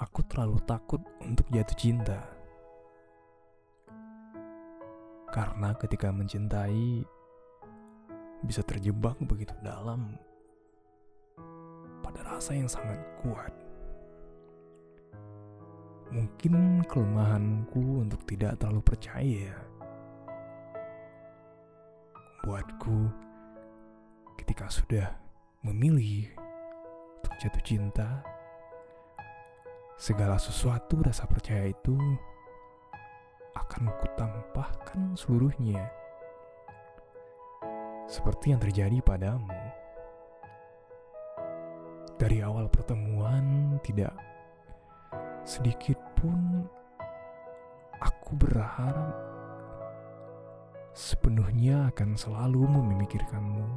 aku terlalu takut untuk jatuh cinta. Karena ketika mencintai bisa terjebak begitu dalam pada rasa yang sangat kuat. Mungkin kelemahanku untuk tidak terlalu percaya buatku ketika sudah memilih untuk jatuh cinta segala sesuatu rasa percaya itu akan kutampahkan seluruhnya. Seperti yang terjadi padamu. Dari awal pertemuan tidak sedikit pun aku berharap sepenuhnya akan selalu memikirkanmu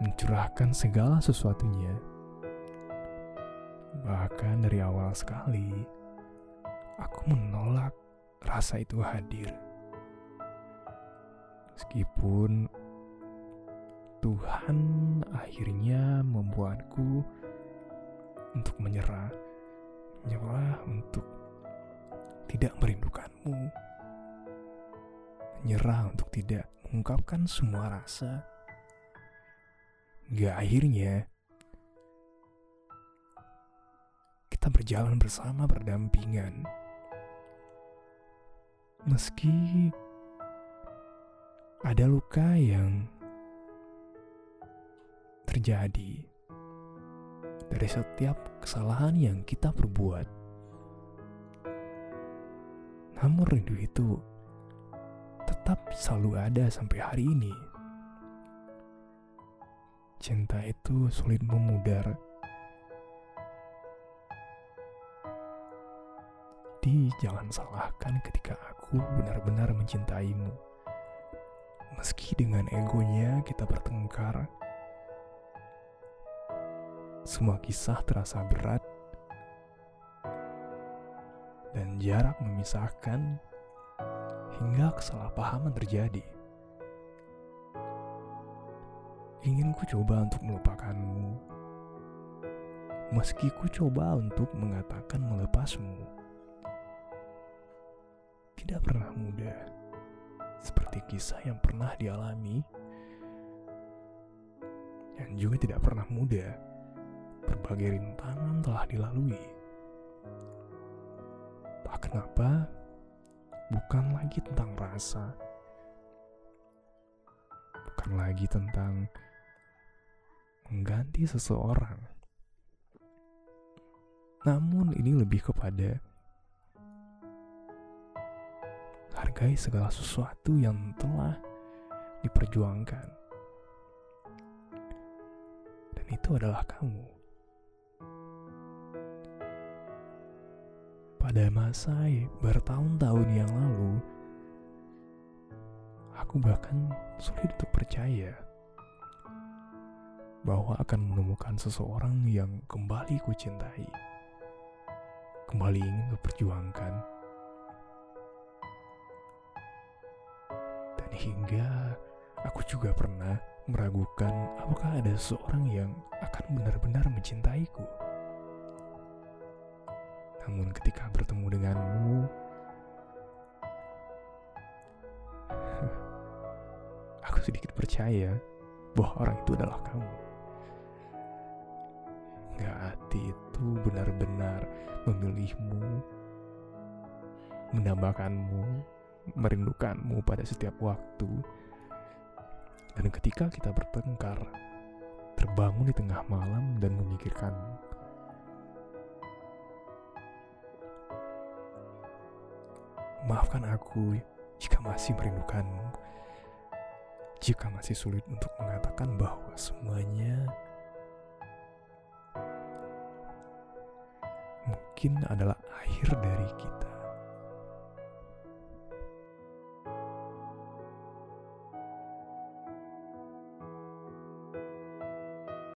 mencurahkan segala sesuatunya Bahkan dari awal sekali, aku menolak rasa itu hadir. Meskipun Tuhan akhirnya membuatku untuk menyerah, menyerah untuk tidak merindukanmu, menyerah untuk tidak mengungkapkan semua rasa. Gak akhirnya kita berjalan bersama berdampingan. Meski ada luka yang terjadi dari setiap kesalahan yang kita perbuat. Namun rindu itu tetap selalu ada sampai hari ini. Cinta itu sulit memudar Jadi jangan salahkan ketika aku benar-benar mencintaimu. Meski dengan egonya kita bertengkar, semua kisah terasa berat dan jarak memisahkan hingga kesalahpahaman terjadi. Ingin ku coba untuk melupakanmu, meski ku coba untuk mengatakan melepasmu tidak pernah mudah, seperti kisah yang pernah dialami, yang juga tidak pernah mudah. Berbagai rintangan telah dilalui. Tak kenapa, bukan lagi tentang rasa, bukan lagi tentang mengganti seseorang. Namun ini lebih kepada menghargai segala sesuatu yang telah diperjuangkan. Dan itu adalah kamu. Pada masa bertahun-tahun yang lalu, aku bahkan sulit untuk percaya bahwa akan menemukan seseorang yang kembali ku cintai, kembali ingin kuperjuangkan hingga aku juga pernah meragukan apakah ada seseorang yang akan benar-benar mencintaiku. Namun ketika bertemu denganmu, aku sedikit percaya bahwa orang itu adalah kamu. Gak hati itu benar-benar memilihmu, menambahkanmu, merindukanmu pada setiap waktu. Dan ketika kita bertengkar, terbangun di tengah malam dan memikirkanmu. Maafkan aku jika masih merindukanmu. Jika masih sulit untuk mengatakan bahwa semuanya mungkin adalah akhir dari kita.